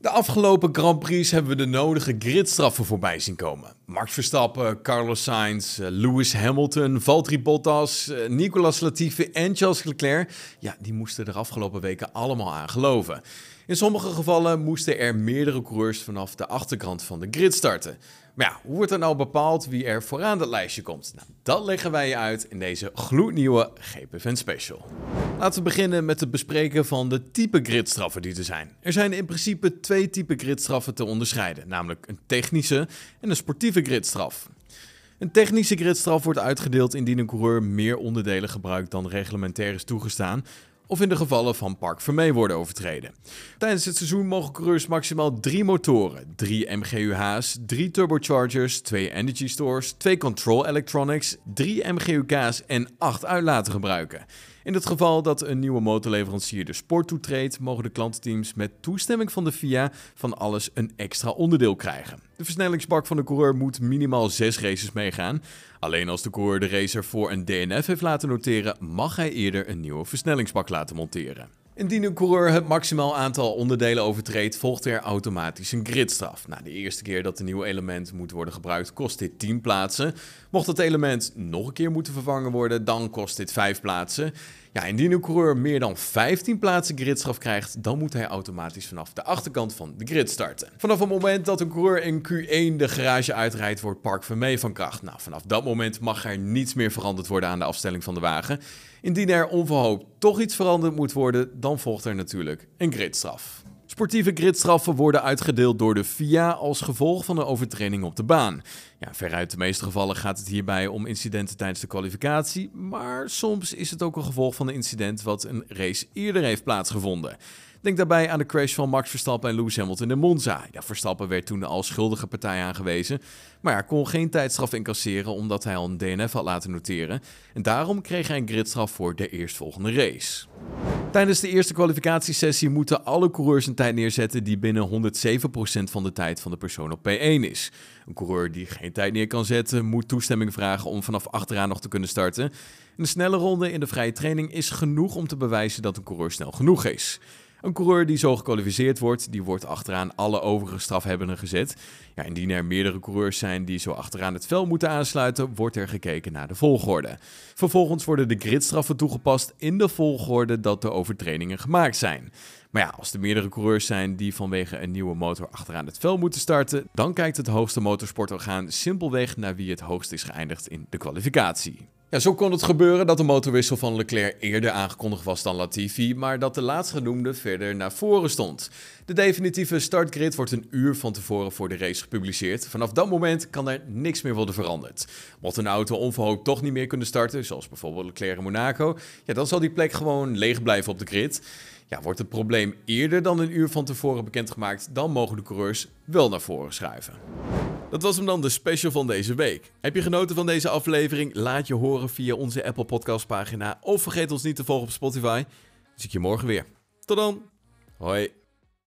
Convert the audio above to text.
De afgelopen Grand Prix hebben we de nodige gridstraffen voorbij zien komen. Max Verstappen, Carlos Sainz, eh, Lewis Hamilton, Valtteri Bottas, eh, Nicolas Latifi en Charles Leclerc. Ja, die moesten er afgelopen weken allemaal aan geloven. In sommige gevallen moesten er meerdere coureurs vanaf de achterkant van de grid starten. Maar ja, hoe wordt er nou bepaald wie er vooraan dat lijstje komt? Nou, dat leggen wij je uit in deze gloednieuwe GPFN Special. Laten we beginnen met het bespreken van de type gridstraffen die er zijn. Er zijn in principe twee typen gridstraffen te onderscheiden, namelijk een technische en een sportieve gridstraf. Een technische gridstraf wordt uitgedeeld indien een coureur meer onderdelen gebruikt dan reglementair is toegestaan, of in de gevallen van Park Vermee worden overtreden. Tijdens het seizoen mogen coureurs maximaal drie motoren, drie MGUH's, drie turbochargers, twee energy stores, twee control electronics, drie MGUK's en acht uitlaten gebruiken. In het geval dat een nieuwe motorleverancier de sport toetreedt, mogen de klantenteams met toestemming van de FIA van alles een extra onderdeel krijgen. De versnellingsbak van de coureur moet minimaal 6 races meegaan. Alleen als de coureur de racer voor een DNF heeft laten noteren, mag hij eerder een nieuwe versnellingsbak laten monteren. Indien een coureur het maximaal aantal onderdelen overtreedt, volgt er automatisch een gridstraf. Nou, de eerste keer dat een nieuw element moet worden gebruikt, kost dit 10 plaatsen. Mocht het element nog een keer moeten vervangen worden, dan kost dit 5 plaatsen. Ja, indien een coureur meer dan 15 plaatsen gridstraf krijgt, dan moet hij automatisch vanaf de achterkant van de grid starten. Vanaf het moment dat een coureur in Q1 de garage uitrijdt, wordt Park Vermee van kracht. Nou, vanaf dat moment mag er niets meer veranderd worden aan de afstelling van de wagen. Indien er onverhoopt toch iets veranderd moet worden, dan volgt er natuurlijk een gridstraf. Sportieve gridstraffen worden uitgedeeld door de FIA als gevolg van een overtreding op de baan. Ja, veruit de meeste gevallen gaat het hierbij om incidenten tijdens de kwalificatie, maar soms is het ook een gevolg van een incident wat een race eerder heeft plaatsgevonden. Denk daarbij aan de crash van Max Verstappen en Lewis Hamilton in Monza. Verstappen werd toen als schuldige partij aangewezen, maar kon geen tijdstraf incasseren omdat hij al een DNF had laten noteren. En daarom kreeg hij een gridstraf voor de eerstvolgende race. Tijdens de eerste kwalificatiesessie moeten alle coureurs een tijd neerzetten die binnen 107% van de tijd van de persoon op P1 is. Een coureur die geen tijd neer kan zetten, moet toestemming vragen om vanaf achteraan nog te kunnen starten. Een snelle ronde in de vrije training is genoeg om te bewijzen dat een coureur snel genoeg is. Een coureur die zo gekwalificeerd wordt, die wordt achteraan alle overige strafhebbenden gezet. Ja, indien er meerdere coureurs zijn die zo achteraan het vel moeten aansluiten, wordt er gekeken naar de volgorde. Vervolgens worden de gridstraffen toegepast in de volgorde dat de overtredingen gemaakt zijn. Maar ja, als er meerdere coureurs zijn die vanwege een nieuwe motor achteraan het vel moeten starten, dan kijkt het hoogste motorsportorgaan simpelweg naar wie het hoogst is geëindigd in de kwalificatie. Ja, zo kon het gebeuren dat de motorwissel van Leclerc eerder aangekondigd was dan Latifi, maar dat de laatstgenoemde verder naar voren stond. De definitieve startgrid wordt een uur van tevoren voor de race gepubliceerd. Vanaf dat moment kan er niks meer worden veranderd. Mocht een auto onverhoopt toch niet meer kunnen starten, zoals bijvoorbeeld Leclerc in Monaco, ja, dan zal die plek gewoon leeg blijven op de grid. Ja, wordt het probleem eerder dan een uur van tevoren bekendgemaakt, dan mogen de coureurs wel naar voren schuiven. Dat was hem dan de special van deze week. Heb je genoten van deze aflevering? Laat je horen via onze Apple Podcast pagina of vergeet ons niet te volgen op Spotify. Zie ik je morgen weer. Tot dan. Hoi.